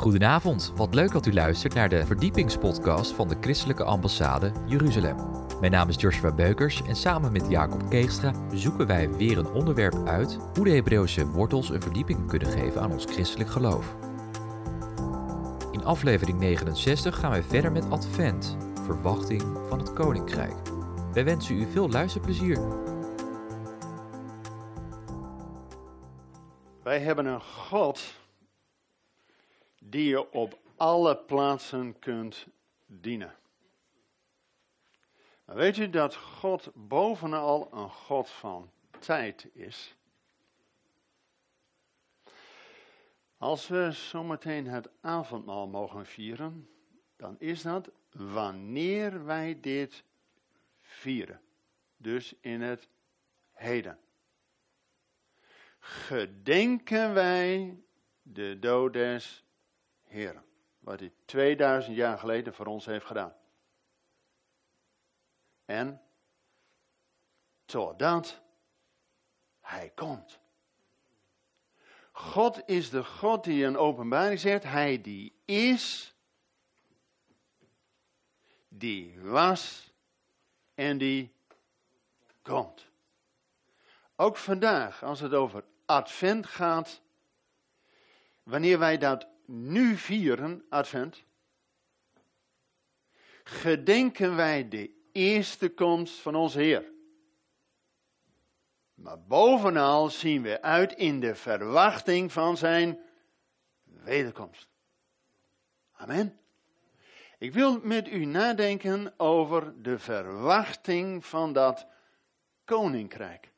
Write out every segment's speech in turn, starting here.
Goedenavond, wat leuk dat u luistert naar de verdiepingspodcast van de Christelijke Ambassade Jeruzalem. Mijn naam is Joshua Beukers en samen met Jacob Keegstra zoeken wij weer een onderwerp uit hoe de Hebreeuwse wortels een verdieping kunnen geven aan ons christelijk geloof. In aflevering 69 gaan wij verder met Advent, verwachting van het Koninkrijk. Wij wensen u veel luisterplezier. Wij hebben een God die je op alle plaatsen kunt dienen. Weet u dat God bovenal een God van tijd is? Als we zometeen het avondmaal mogen vieren, dan is dat wanneer wij dit vieren. Dus in het heden. Gedenken wij de dood Heren. Wat hij 2000 jaar geleden voor ons heeft gedaan. En totdat hij komt. God is de God die in openbaring zegt, hij die is, die was en die komt. Ook vandaag, als het over advent gaat, wanneer wij dat nu vieren, advent, gedenken wij de eerste komst van onze Heer. Maar bovenal zien we uit in de verwachting van zijn wederkomst. Amen. Ik wil met u nadenken over de verwachting van dat koninkrijk.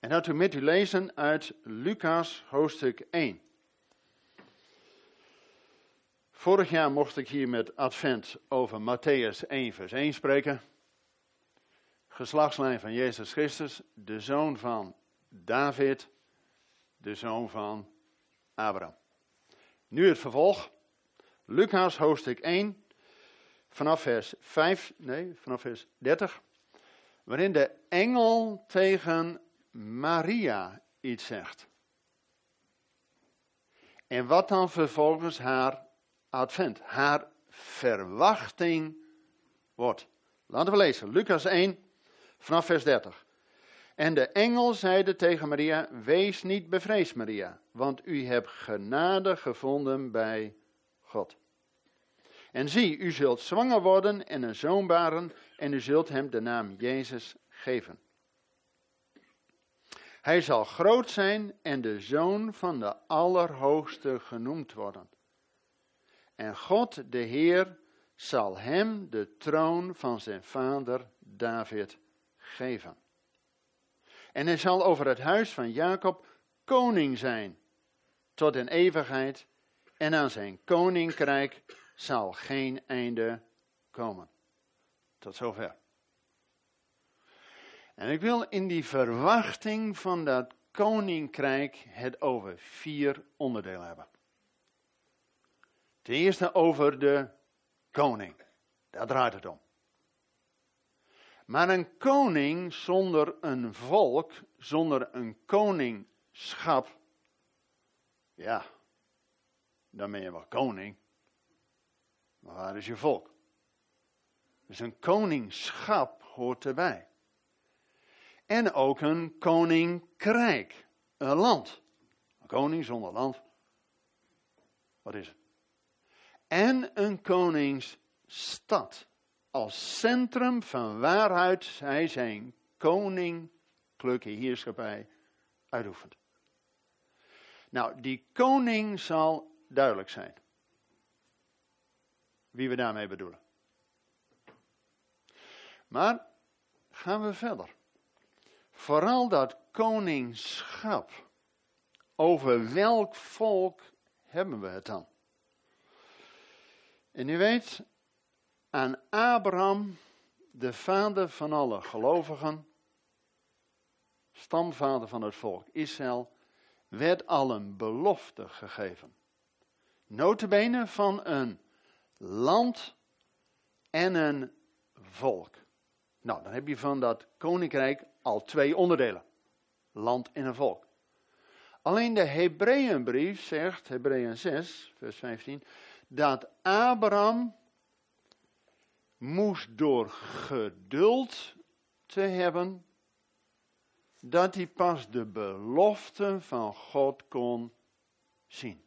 En dat we met u lezen uit Lucas hoofdstuk 1. Vorig jaar mocht ik hier met Advent over Matthäus 1, vers 1 spreken. Geslachtslijn van Jezus Christus, de zoon van David, de zoon van Abraham. Nu het vervolg. Lucas hoofdstuk 1, vanaf vers 5, nee, vanaf vers 30. Waarin de engel tegen Maria iets zegt. En wat dan vervolgens haar advent, haar verwachting wordt. Laten we lezen, Lucas 1, vanaf vers 30. En de engel zeide tegen Maria, wees niet bevreesd Maria, want u hebt genade gevonden bij God. En zie, u zult zwanger worden en een zoon baren, en u zult hem de naam Jezus geven. Hij zal groot zijn en de zoon van de Allerhoogste genoemd worden. En God, de Heer, zal hem de troon van zijn vader David geven. En hij zal over het huis van Jacob koning zijn tot een eeuwigheid. En aan zijn koninkrijk zal geen einde komen. Tot zover. En ik wil in die verwachting van dat koninkrijk het over vier onderdelen hebben. Ten eerste over de koning. Daar draait het om. Maar een koning zonder een volk, zonder een koningschap, ja, dan ben je wel koning. Maar waar is je volk? Dus een koningschap hoort erbij. En ook een koninkrijk, een land. Een koning zonder land. Wat is het? En een koningsstad. Als centrum van waaruit hij zijn koninklijke heerschappij uitoefent. Nou, die koning zal duidelijk zijn. Wie we daarmee bedoelen. Maar gaan we verder. Vooral dat koningschap. Over welk volk hebben we het dan? En u weet, aan Abraham, de vader van alle gelovigen, stamvader van het volk Israël, werd al een belofte gegeven. Notabene van een land en een volk. Nou, dan heb je van dat koninkrijk al twee onderdelen. Land en een volk. Alleen de Hebreeënbrief zegt, Hebreeën 6, vers 15, dat Abraham moest door geduld te hebben, dat hij pas de belofte van God kon zien.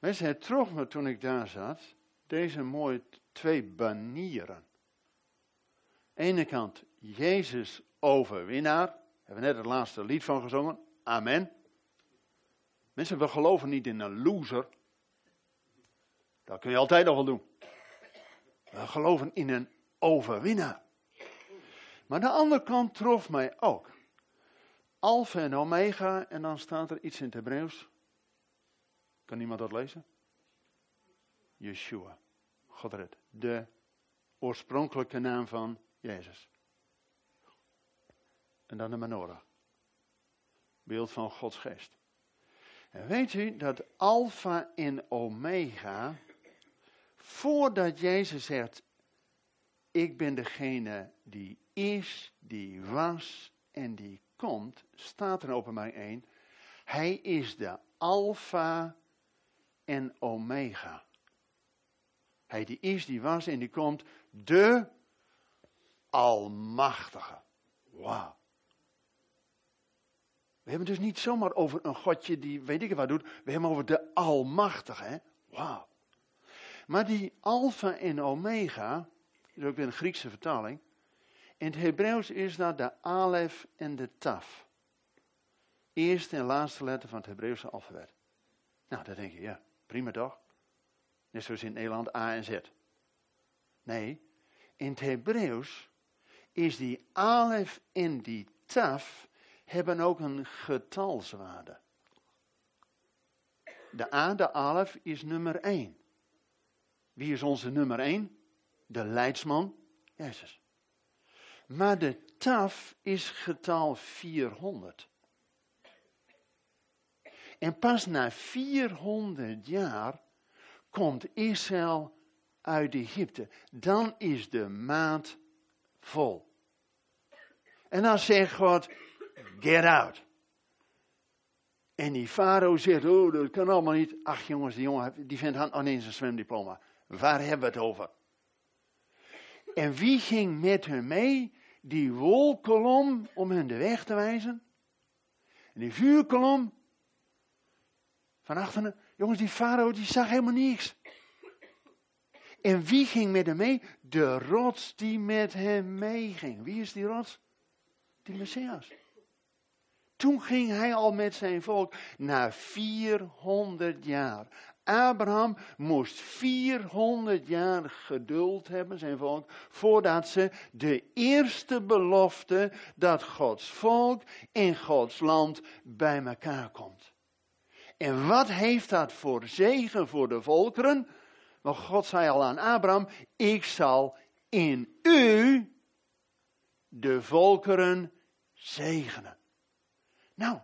Mensen, het trof me toen ik daar zat, deze mooie twee banieren. Ene kant Jezus overwinnaar, hebben we net het laatste lied van gezongen, amen. Mensen, we geloven niet in een loser. Dat kun je altijd nog wel doen. We geloven in een overwinnaar. Maar de andere kant trof mij ook. Alpha en Omega, en dan staat er iets in het Hebreeuws. Kan iemand dat lezen? Yeshua. God red. De oorspronkelijke naam van Jezus. En dan de menorah. Beeld van Gods geest. Weet u dat Alpha en Omega, voordat Jezus zegt, ik ben degene die is, die was en die komt, staat er op mij 1, hij is de Alpha en Omega. Hij die is, die was en die komt, de Almachtige. Wauw. We hebben dus niet zomaar over een godje die weet ik wat doet. We hebben over de Almachtige. Hè? Wauw. Maar die Alpha en Omega, is ook weer een Griekse vertaling. In het Hebreeuws is dat de Alef en de Taf. Eerste en laatste letter van het Hebreeuwse alfabet. Nou, dan denk je, ja, prima toch? Net zoals in Nederland A en Z. Nee, in het Hebreeuws is die Alef en die Taf hebben ook een getalswaarde. De A, de Alef, is nummer 1. Wie is onze nummer 1? De leidsman, Jezus. Maar de taf is getal 400. En pas na 400 jaar komt Israël uit Egypte. Dan is de maat vol. En dan zegt God, get out. En die farao zegt, oh, dat kan allemaal niet. Ach jongens, die jongen, die vindt had nog eens een zwemdiploma. Waar hebben we het over? En wie ging met hem mee? Die wolkolom om hen de weg te wijzen. En die vuurkolom van achteren. Jongens, die farao die zag helemaal niks. En wie ging met hem mee? De rots die met hem meeging. Wie is die rots? Die Messias. Toen ging hij al met zijn volk na 400 jaar. Abraham moest 400 jaar geduld hebben, zijn volk, voordat ze de eerste belofte dat Gods volk in Gods land bij elkaar komt. En wat heeft dat voor zegen voor de volkeren? Want God zei al aan Abraham, ik zal in u de volkeren zegenen. Nou,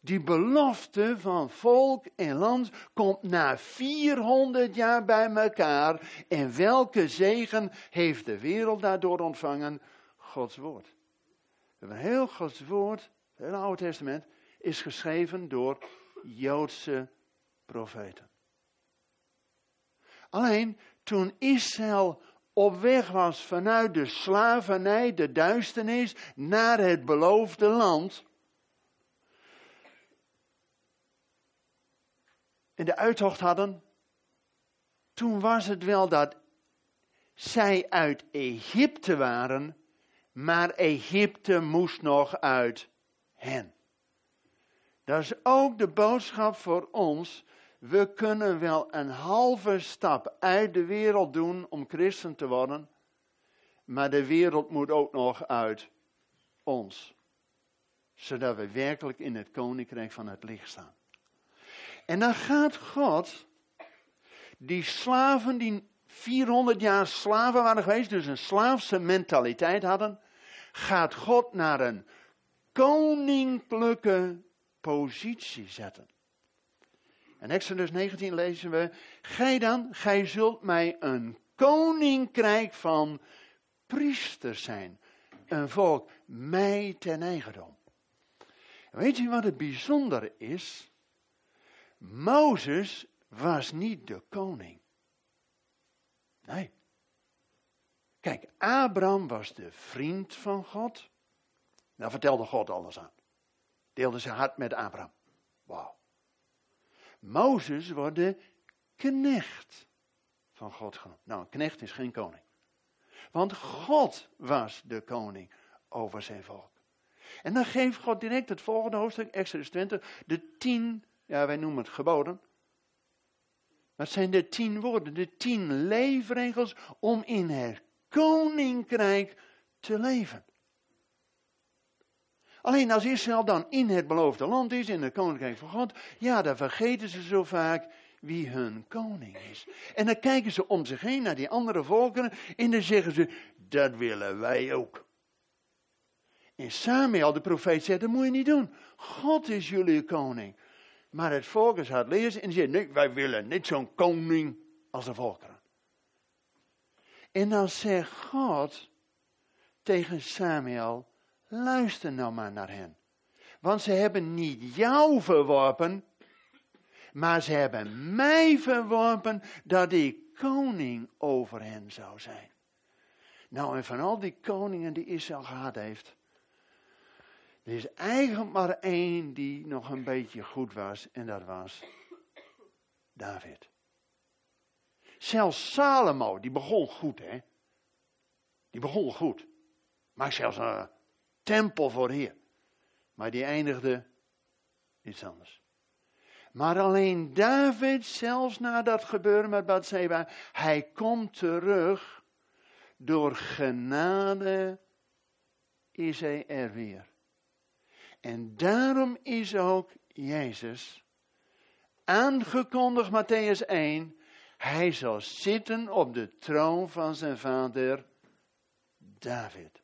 die belofte van volk en land komt na 400 jaar bij elkaar. En welke zegen heeft de wereld daardoor ontvangen? Gods woord. Een heel Gods woord, het hele Oude Testament, is geschreven door Joodse profeten. Alleen toen Israël op weg was vanuit de slavernij, de duisternis, naar het beloofde land en de uittocht hadden, toen was het wel dat zij uit Egypte waren, maar Egypte moest nog uit hen. Dat is ook de boodschap voor ons. We kunnen wel een halve stap uit de wereld doen om christen te worden, maar de wereld moet ook nog uit ons, zodat we werkelijk in het koninkrijk van het licht staan. En dan gaat God die slaven die 400 jaar slaven waren geweest, dus een slaafse mentaliteit hadden, gaat God naar een koninklijke positie zetten. In Exodus 19 lezen we, gij dan, gij zult mij een koninkrijk van priesters zijn. een volk mij ten eigendom. Weet je wat het bijzondere is? Mozes was niet de koning. Nee. Kijk, Abraham was de vriend van God. Daar vertelde God alles aan. Deelde zijn hart met Abraham. Wauw. Mozes wordt de knecht van God genoemd. Nou, een knecht is geen koning. Want God was de koning over zijn volk. En dan geeft God direct het volgende hoofdstuk, Exodus 20, de tien, ja wij noemen het geboden. Dat zijn de tien woorden, de tien leefregels om in het koninkrijk te leven. Alleen als Israël dan in het beloofde land is, in het koninkrijk van God, ja, dan vergeten ze zo vaak wie hun koning is. En dan kijken ze om zich heen naar die andere volkeren en dan zeggen ze, dat willen wij ook. En Samuel, de profeet, zegt, dat moet je niet doen. God is jullie koning. Maar het volk is hard lezen en zegt, nee, wij willen niet zo'n koning als de volkeren. En dan zegt God tegen Samuel, luister nou maar naar hen. Want ze hebben niet jou verworpen, maar ze hebben mij verworpen dat ik koning over hen zou zijn. Nou, en van al die koningen die Israël gehad heeft, er is eigenlijk maar één die nog een beetje goed was, en dat was David. Zelfs Salomo, die begon goed, hè. Die begon goed. Maar zelfs een tempel voor Heer. Maar die eindigde iets anders. Maar alleen David, zelfs na dat gebeuren met Bathseba, hij komt terug. Door genade is hij er weer. En daarom is ook Jezus aangekondigd, Matthäus 1, hij zal zitten op de troon van zijn vader David.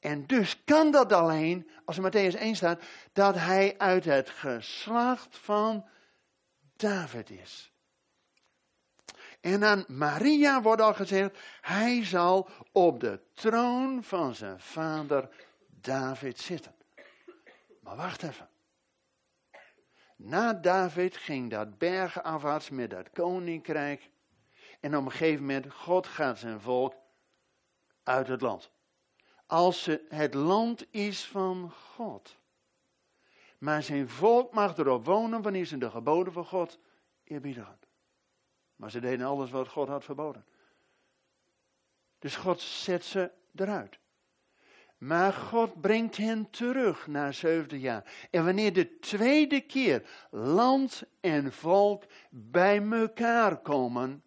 En dus kan dat alleen, als er Matthäus 1 staat, dat hij uit het geslacht van David is. En aan Maria wordt al gezegd, hij zal op de troon van zijn vader David zitten. Maar wacht even. Na David ging dat bergenafwaarts met dat koninkrijk. En op een gegeven moment, God gaat zijn volk uit het land. Als het land is van God. Maar zijn volk mag erop wonen wanneer ze de geboden van God eerbiedigen. Maar ze deden alles wat God had verboden. Dus God zet ze eruit. Maar God brengt hen terug na zevende jaar. En wanneer de tweede keer land en volk bij elkaar komen,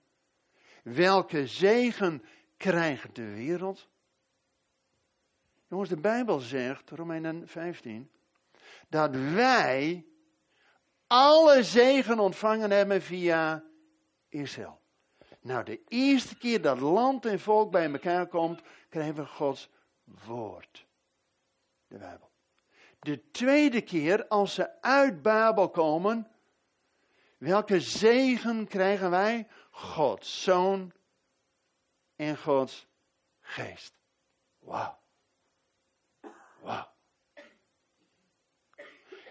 welke zegen krijgt de wereld? Jongens, de Bijbel zegt, Romeinen 15, dat wij alle zegen ontvangen hebben via Israël. Nou, de eerste keer dat land en volk bij elkaar komt, krijgen we Gods woord. De Bijbel. De tweede keer als ze uit Babel komen, welke zegen krijgen wij? Gods Zoon en Gods Geest. Wauw. Wauw.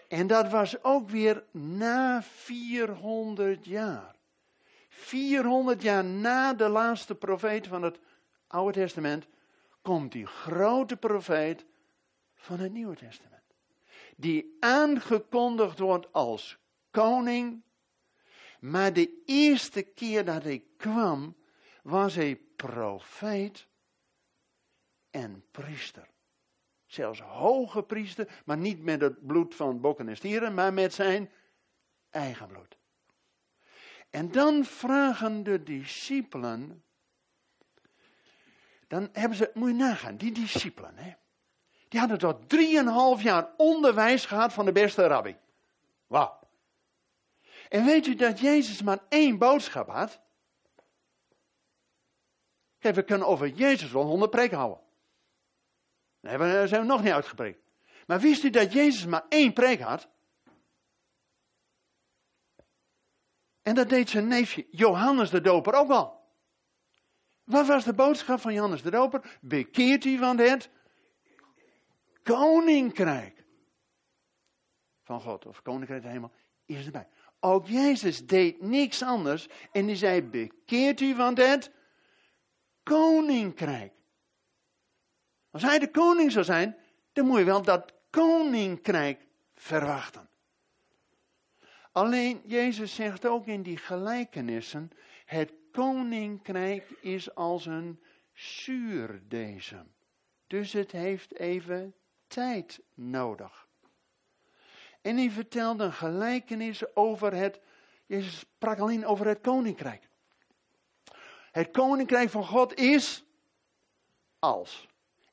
En dat was ook weer na 400 jaar. 400 jaar na de laatste profeet van het Oude Testament komt die grote profeet van het Nieuwe Testament. Die aangekondigd wordt als koning. Maar de eerste keer dat hij kwam, was hij profeet en priester. Zelfs hoge priester, maar niet met het bloed van bokken en stieren, maar met zijn eigen bloed. En dan vragen de discipelen dan hebben ze, moet je nagaan, die discipelen, hè, die hadden tot drieënhalf jaar onderwijs gehad van de beste rabbi. Wauw. En weet u dat Jezus maar één boodschap had? Kijk, we kunnen over Jezus wel honderd preken houden. Daar zijn we nog niet uitgepreekt. Maar wist u dat Jezus maar één preek had? En dat deed zijn neefje Johannes de Doper ook wel. Wat was de boodschap van Johannes de Doper? Bekeert u van het koninkrijk van God, of koninkrijk de hemel, is erbij. Ook Jezus deed niks anders en hij zei, bekeert u van het koninkrijk. Als hij de koning zou zijn, dan moet je wel dat koninkrijk verwachten. Alleen Jezus zegt ook in die gelijkenissen, het koninkrijk is als een zuurdezem. Dus het heeft even tijd nodig. En hij vertelde een gelijkenis over het, Jezus sprak alleen over het koninkrijk. Het koninkrijk van God is als.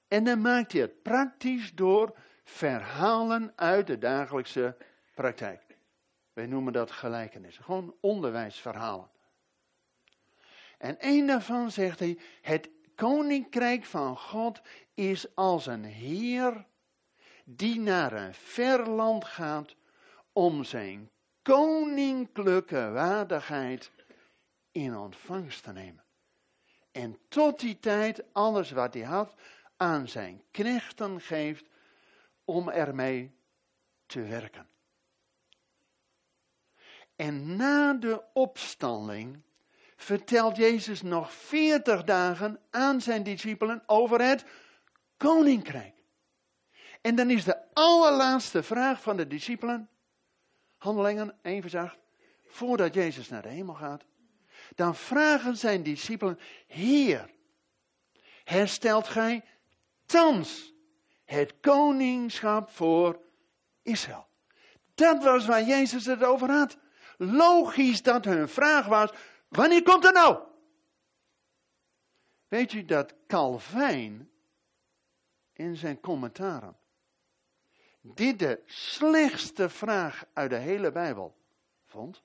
En dan maakt hij het praktisch door verhalen uit de dagelijkse praktijk. Wij noemen dat gelijkenissen, gewoon onderwijsverhalen. En een daarvan zegt hij, het koninkrijk van God is als een heer die naar een ver land gaat om zijn koninklijke waardigheid in ontvangst te nemen. En tot die tijd alles wat hij had aan zijn knechten geeft om ermee te werken. En na de opstanding vertelt Jezus nog veertig dagen aan zijn discipelen over het koninkrijk. En dan is de allerlaatste vraag van de discipelen, handelingen 1 vers 8, voordat Jezus naar de hemel gaat, dan vragen zijn discipelen, Heer, herstelt gij thans het koningschap voor Israël? Dat was waar Jezus het over had. Logisch dat hun vraag was, wanneer komt er nou? Weet u dat Calvijn in zijn commentaren dit de slechtste vraag uit de hele Bijbel vond.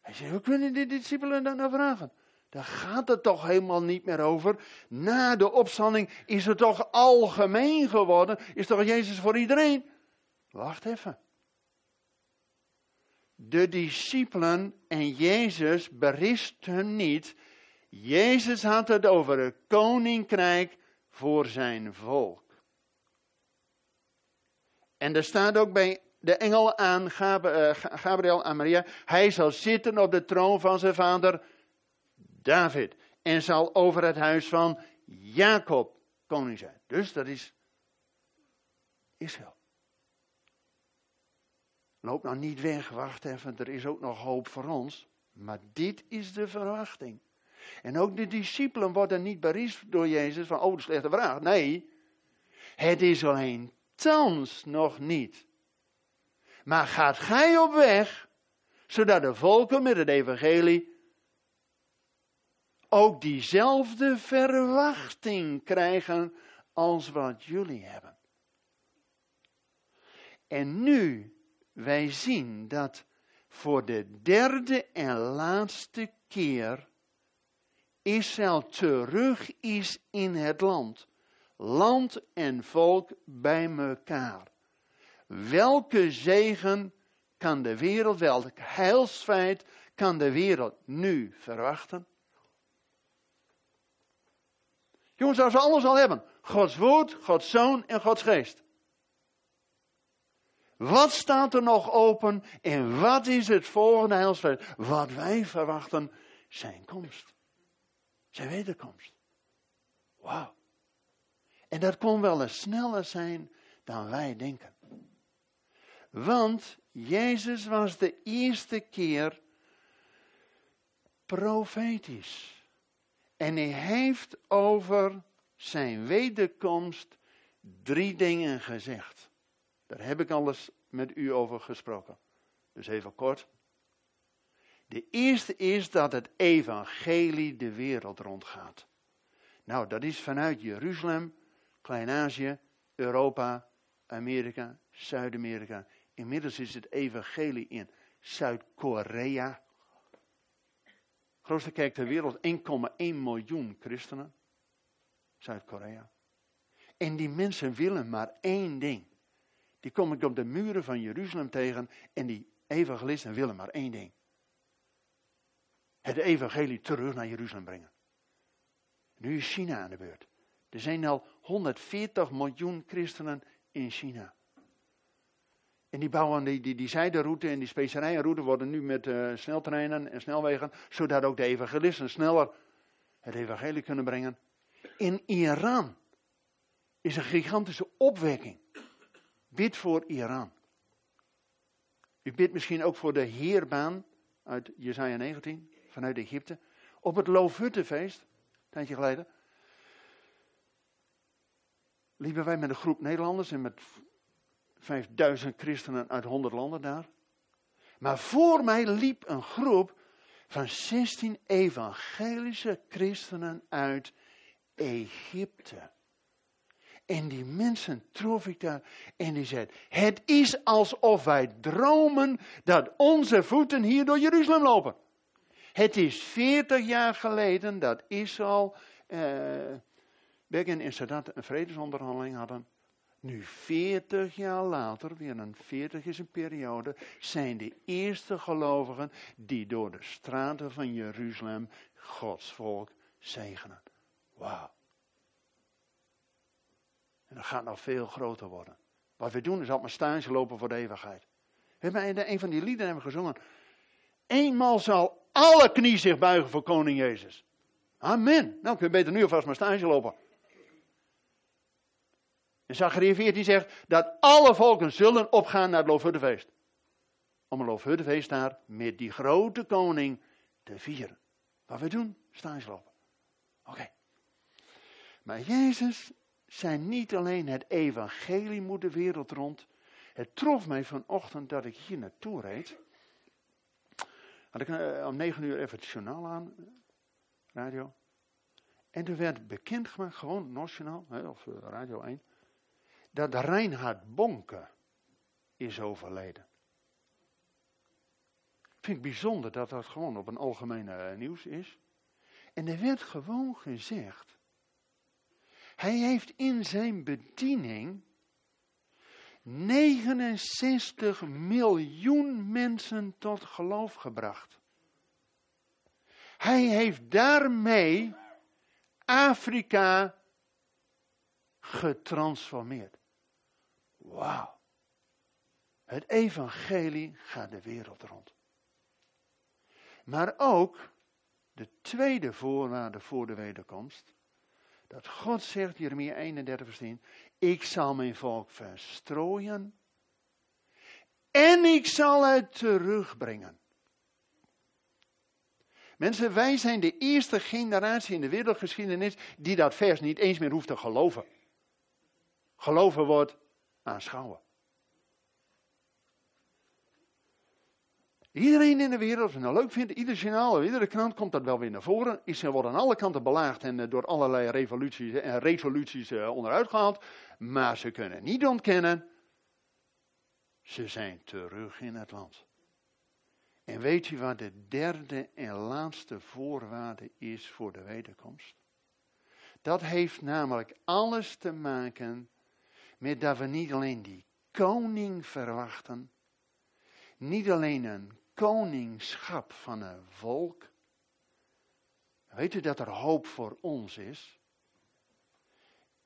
Hij zei, hoe kunnen die discipelen dat nou vragen? Daar gaat het toch helemaal niet meer over. Na de opstanding is het toch algemeen geworden? Is toch Jezus voor iedereen? Wacht even. De discipelen en Jezus beristen niet. Jezus had het over het koninkrijk voor zijn volk. En er staat ook bij de engel aan eh, Gabriel aan Maria, hij zal zitten op de troon van zijn vader David en zal over het huis van Jacob koning zijn. Dus dat is Israël. Loop nou niet weg, wacht even, er is ook nog hoop voor ons. Maar dit is de verwachting. En ook de discipelen worden niet bericht door Jezus van, oh, slechte vraag. Nee, het is alleen thans nog niet. Maar gaat gij op weg, zodat de volken met het evangelie ook diezelfde verwachting krijgen als wat jullie hebben. En nu wij zien dat voor de derde en laatste keer Israël terug is in het land land en volk bij elkaar. Welke zegen kan de wereld, welk heilsfeit kan de wereld nu verwachten? Jongens, als we alles al hebben, Gods woord, Gods zoon en Gods geest. Wat staat er nog open en wat is het volgende heilsfeit? Wat wij verwachten, zijn komst. Zijn wederkomst. Wauw. En dat kon wel eens sneller zijn dan wij denken. Want Jezus was de eerste keer profetisch. En hij heeft over zijn wederkomst drie dingen gezegd. Daar heb ik alles met u over gesproken. Dus even kort. De eerste is dat het evangelie de wereld rondgaat. Nou, dat is vanuit Jeruzalem Klein-Azië, Europa, Amerika, Zuid-Amerika. Inmiddels is het evangelie in Zuid-Korea. Grootste kerk ter wereld, 1,1 miljoen christenen. Zuid-Korea. En die mensen willen maar één ding. Die kom ik op de muren van Jeruzalem tegen en die evangelisten willen maar één ding. Het evangelie terug naar Jeruzalem brengen. Nu is China aan de beurt. Er zijn al 140 miljoen christenen in China. En die bouwen die, die, zijderoute en die specerijenroute worden nu met uh, sneltreinen en snelwegen, zodat ook de evangelisten sneller het evangelie kunnen brengen. In Iran is een gigantische opwekking. Bid voor Iran. U bidt misschien ook voor de heerbaan uit Jesaja 19, vanuit Egypte. Op het Loofhuttenfeest, een tijdje geleden, liepen wij met een groep Nederlanders en met 5000 christenen uit 100 landen daar. Maar voor mij liep een groep van 16 evangelische christenen uit Egypte. En die mensen trof ik daar en die zei, het is alsof wij dromen dat onze voeten hier door Jeruzalem lopen. Het is 40 jaar geleden dat Israël, eh, Begin en Sadat een vredesonderhandeling hadden. Nu 40 jaar later, weer een 40 is een periode, zijn de eerste gelovigen die door de straten van Jeruzalem Gods volk zegenen. Wauw. En dat gaat nog veel groter worden. Wat we doen is altijd maar stage lopen voor de eeuwigheid. We hebben een van die liederen hebben gezongen. Eenmaal zal alle knie zich buigen voor koning Jezus. Amen. Nou kun je beter nu alvast maar stage lopen. En Zachariah 14 zegt dat alle volken zullen opgaan naar het Loofhuttenfeest. Om een Loofhuttenfeest daar met die grote koning te vieren. Wat we doen, stage lopen. Oké. Maar Jezus zijn niet alleen het evangelie moet de wereld rond. Het trof mij vanochtend dat ik hier naartoe reed. Had ik uh, om negen uur even het journaal aan, radio. En er werd bekendgemaakt, gewoon nationaal, of uh, Radio 1, dat Reinhard Bonke is overleden. Ik vind het bijzonder dat dat gewoon op een algemene uh, nieuws is. En er werd gewoon gezegd hij heeft in zijn bediening 69 miljoen mensen tot geloof gebracht. Hij heeft daarmee Afrika getransformeerd. Wauw. Het evangelie gaat de wereld rond. Maar ook de tweede voorwaarde voor de wederkomst dat God zegt, Jeremia 31 vers 10, ik zal mijn volk verstrooien en ik zal het terugbrengen. Mensen, wij zijn de eerste generatie in de wereldgeschiedenis die dat vers niet eens meer hoeft te geloven. Geloven wordt aanschouwen. Iedereen in de wereld, als het nou leuk vindt, ieder journaal, iedere krant komt dat wel weer naar voren. Israël wordt aan alle kanten belaagd en eh, door allerlei revoluties en resoluties uh, onderuit gehaald. Maar ze kunnen niet ontkennen, ze zijn terug in het land. En weet je wat de derde en laatste voorwaarde is voor de wederkomst? Dat heeft namelijk alles te maken met dat we niet alleen die koning verwachten, niet alleen een koningschap van een volk. Weet u dat er hoop voor ons is?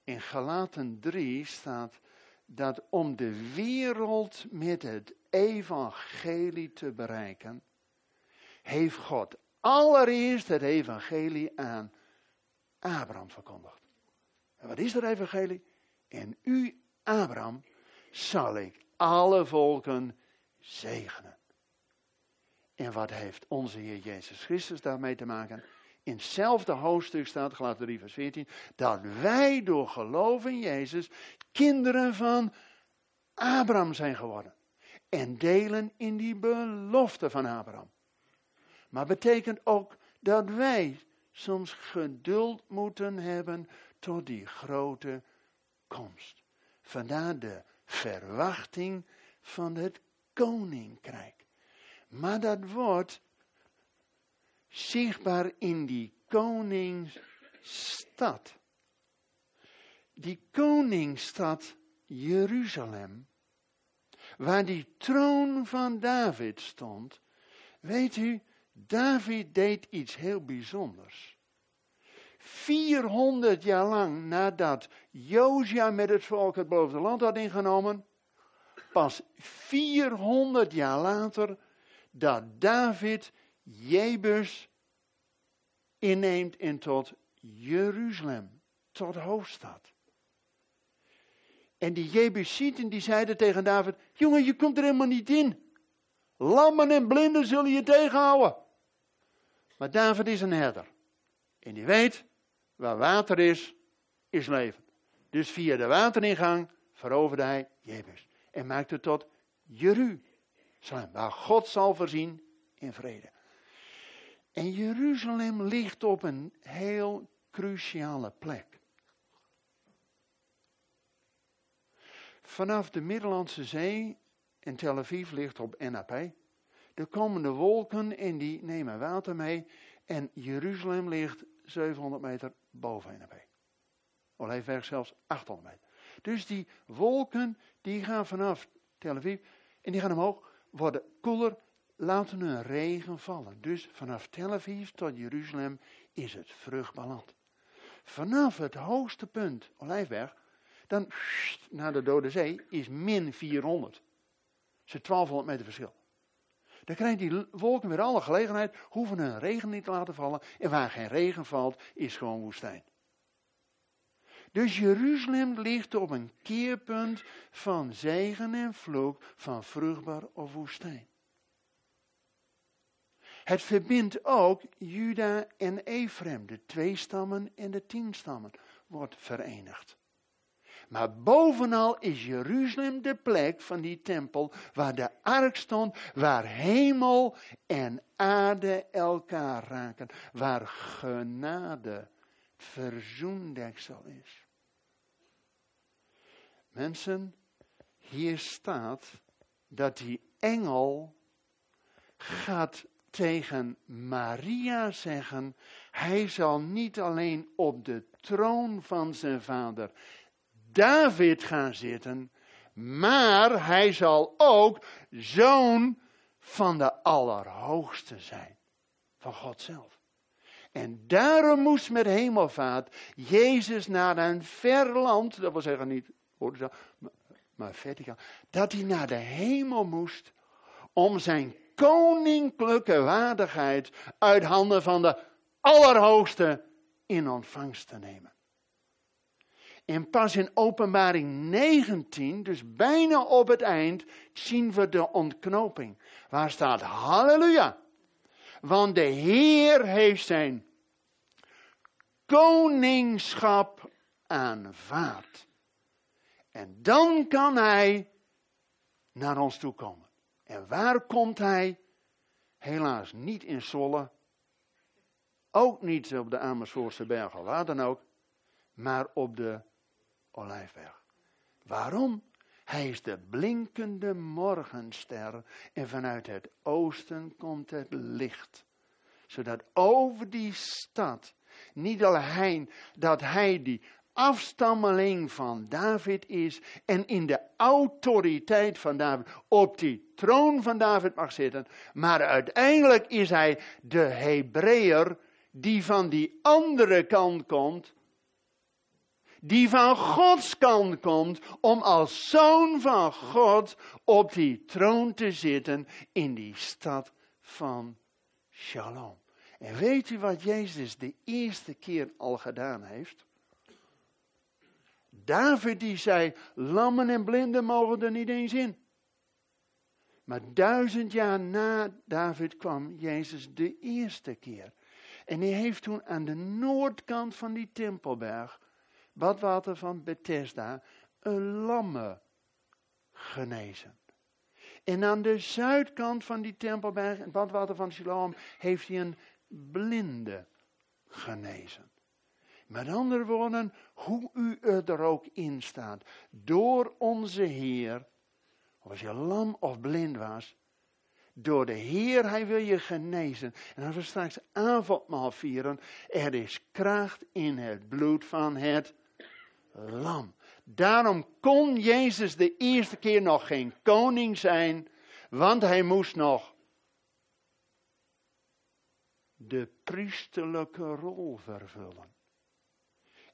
In Galaten 3 staat dat om de wereld met het evangelie te bereiken, heeft God allereerst het evangelie aan Abraham verkondigd. En wat is dat evangelie? In u, Abraham, zal ik alle volken zegenen. En wat heeft onze Heer Jezus Christus daarmee te maken? In hetzelfde hoofdstuk staat, Galaten 3 vers 14, dat wij door geloof in Jezus kinderen van Abraham zijn geworden. En delen in die belofte van Abraham. Maar betekent ook dat wij soms geduld moeten hebben tot die grote komst. Vandaar de verwachting van het koninkrijk. Maar dat wordt zichtbaar in die koningsstad. Die koningsstad Jeruzalem, waar die troon van David stond. Weet u, David deed iets heel bijzonders. 400 jaar lang nadat Josia met het volk het beloofde land had ingenomen, pas 400 jaar later dat David Jebus inneemt en tot Jeruzalem, tot hoofdstad. En die Jebusieten die zeiden tegen David, jongen je komt er helemaal niet in. Lammen en blinden zullen je tegenhouden. Maar David is een herder. En die weet, waar water is, is leven. Dus via de wateringang veroverde hij Jebus. En maakte tot Jeruzalem, waar God zal voorzien in vrede. En Jeruzalem ligt op een heel cruciale plek. Vanaf de Middellandse Zee en Tel Aviv ligt op NAP. Er komen de wolken en die nemen water mee. En Jeruzalem ligt 700 meter boven NAP. Olijfberg zelfs 800 meter. Dus die wolken die gaan vanaf Tel Aviv en die gaan omhoog, worden koeler, laten hun regen vallen. Dus vanaf Tel Aviv tot Jeruzalem is het vruchtbaar land. Vanaf het hoogste punt, Olijfberg, dan naar de Dode Zee is min 400. Dat is 1200 meter verschil. Dan krijgen die wolken weer alle gelegenheid, hoeven hun regen niet te laten vallen. En waar geen regen valt, is gewoon woestijn. Dus Jeruzalem ligt op een keerpunt van zegen en vloek, van vruchtbaar of woestijn. Het verbindt ook Juda en Ephraim, de twee stammen en de tien stammen, wordt verenigd. Maar bovenal is Jeruzalem de plek van die tempel waar de ark stond, waar hemel en aarde elkaar raken, waar genade verzoendeksel is. Mensen, hier staat dat die engel gaat tegen Maria zeggen, hij zal niet alleen op de troon van zijn vader David gaan zitten, maar hij zal ook zoon van de Allerhoogste zijn, van God zelf. En daarom moest met hemelvaart Jezus naar een ver land, dat wil zeggen niet, maar verticaal, dat hij naar de hemel moest om zijn koninklijke waardigheid uit handen van de Allerhoogste in ontvangst te nemen. En pas in openbaring 19, dus bijna op het eind, zien we de ontknoping. Waar staat halleluja. Want de Heer heeft zijn koningschap aanvaard. En dan kan hij naar ons toe komen. En waar komt hij? Helaas niet in Zolle. Ook niet op de Amersfoortse bergen, waar dan ook. Maar op de Olijfberg. Waarom? Hij is de blinkende morgenster en vanuit het oosten komt het licht. Zodat over die stad, niet alleen dat hij die afstammeling van David is en in de autoriteit van David op die troon van David mag zitten, maar uiteindelijk is hij de Hebreeër die van die andere kant komt, die van Gods kant komt, om als zoon van God op die troon te zitten in die stad van Shalom. En weet u wat Jezus de eerste keer al gedaan heeft? David die zei, lammen en blinden mogen er niet eens in. Maar duizend jaar na David kwam Jezus de eerste keer. En hij heeft toen aan de noordkant van die tempelberg, badwater van Bethesda, een lamme genezen. En aan de zuidkant van die tempelberg, het badwater van Siloam, heeft hij een blinde genezen. Met andere woorden, hoe u er ook in staat, door onze Heer, als je lam of blind was, door de Heer, Hij wil je genezen. En als we straks avondmaal vieren, er is kracht in het bloed van het lam. Daarom kon Jezus de eerste keer nog geen koning zijn, want hij moest nog de priesterlijke rol vervullen.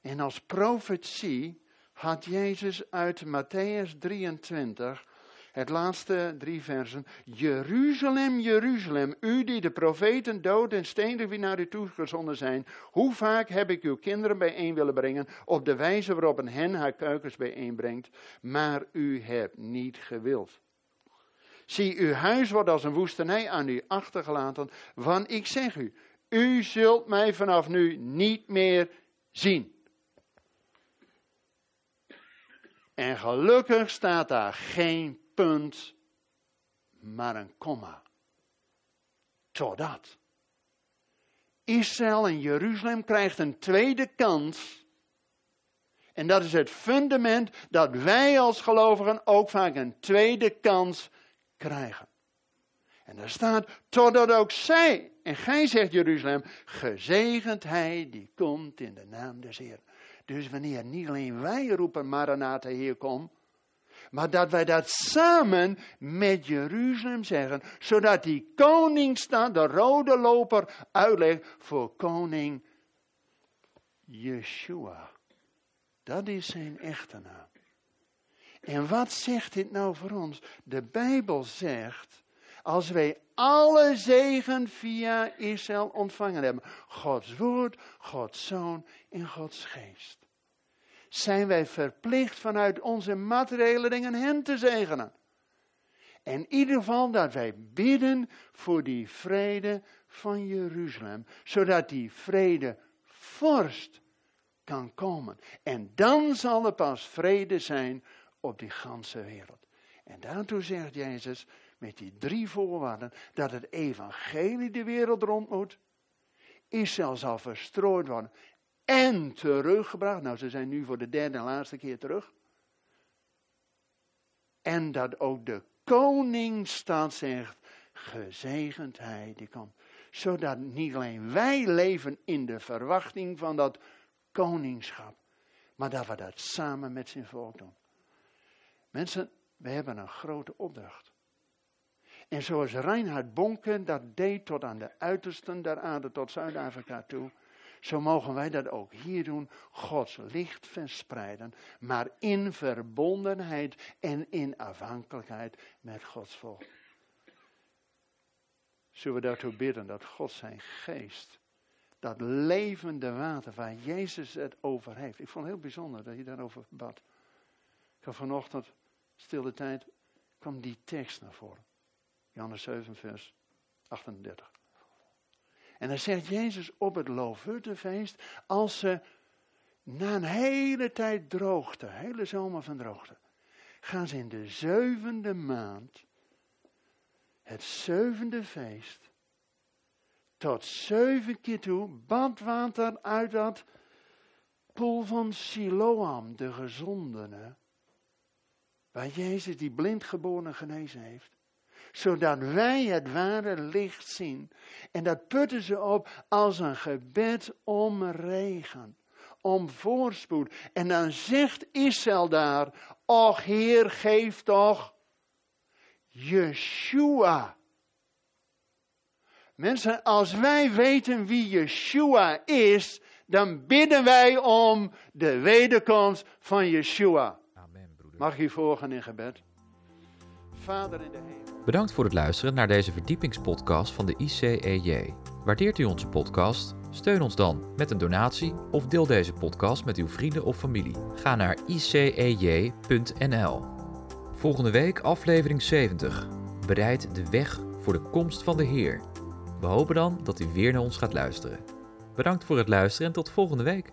En als profetie had Jezus uit Matthäus 23, het laatste drie versen, Jeruzalem, Jeruzalem, u die de profeten dood en stenig wie naar u toegezonden zijn, hoe vaak heb ik uw kinderen bijeen willen brengen, op de wijze waarop een hen haar kuikens bijeenbrengt, maar u hebt niet gewild. Zie, uw huis wordt als een woestenij aan u achtergelaten, want ik zeg u, u zult mij vanaf nu niet meer zien. En gelukkig staat daar geen punt, maar een komma. Totdat. Israël en Jeruzalem krijgt een tweede kans. En dat is het fundament dat wij als gelovigen ook vaak een tweede kans krijgen. En daar staat, totdat ook zij, en gij zegt Jeruzalem, gezegend hij die komt in de naam des Heer. Dus wanneer niet alleen wij roepen, Maranatha, Heer, kom, maar dat wij dat samen met Jeruzalem zeggen, zodat die koningsstad, de rode loper, uitlegt voor koning Yeshua. Dat is zijn echte naam. En wat zegt dit nou voor ons? De Bijbel zegt, als wij alle zegen via Israël ontvangen hebben, Gods woord, Gods zoon en Gods geest, zijn wij verplicht vanuit onze materiële dingen hen te zegenen. En in ieder geval dat wij bidden voor die vrede van Jeruzalem, zodat die vrede vorst kan komen. En dan zal er pas vrede zijn op die ganse wereld. En daartoe zegt Jezus met die drie voorwaarden dat het evangelie de wereld rond moet. Israël zal verstrooid worden en teruggebracht. Nou, ze zijn nu voor de derde en laatste keer terug. En dat ook de koningsstad zegt, gezegend hij die komt. Zodat niet alleen wij leven in de verwachting van dat koningschap, maar dat we dat samen met zijn volk doen. Mensen, we hebben een grote opdracht. En zoals Reinhard Bonken dat deed tot aan de uitersten der aarde, tot Zuid-Afrika toe, zo mogen wij dat ook hier doen. Gods licht verspreiden, maar in verbondenheid en in afhankelijkheid met Gods volk. Zullen we daartoe bidden dat God zijn geest, dat levende water waar Jezus het over heeft. Ik vond het heel bijzonder dat je daarover bad. Ik had vanochtend stille tijd, kwam die tekst naar voren. Johannes 7, vers 38. En dan zegt Jezus op het Loofhuttenfeest, als ze na een hele tijd droogte, hele zomer van droogte, gaan ze in de zevende maand, het zevende feest, tot zeven keer toe badwater uit dat poel van Siloam, de gezondene, waar Jezus die blindgeboren genezen heeft zodat wij het ware licht zien. En dat putten ze op als een gebed om regen, om voorspoed. En dan zegt Israël daar, och Heer, geef toch Yeshua. Mensen, als wij weten wie Yeshua is, dan bidden wij om de wederkomst van Yeshua. Amen, broeder. Mag je volgen in gebed? Vader in de hemel. Bedankt voor het luisteren naar deze verdiepingspodcast van de ICEJ. Waardeert u onze podcast? Steun ons dan met een donatie of deel deze podcast met uw vrienden of familie. Ga naar icej.nl. Volgende week aflevering 70. Bereid de weg voor de komst van de Heer. We hopen dan dat u weer naar ons gaat luisteren. Bedankt voor het luisteren en tot volgende week.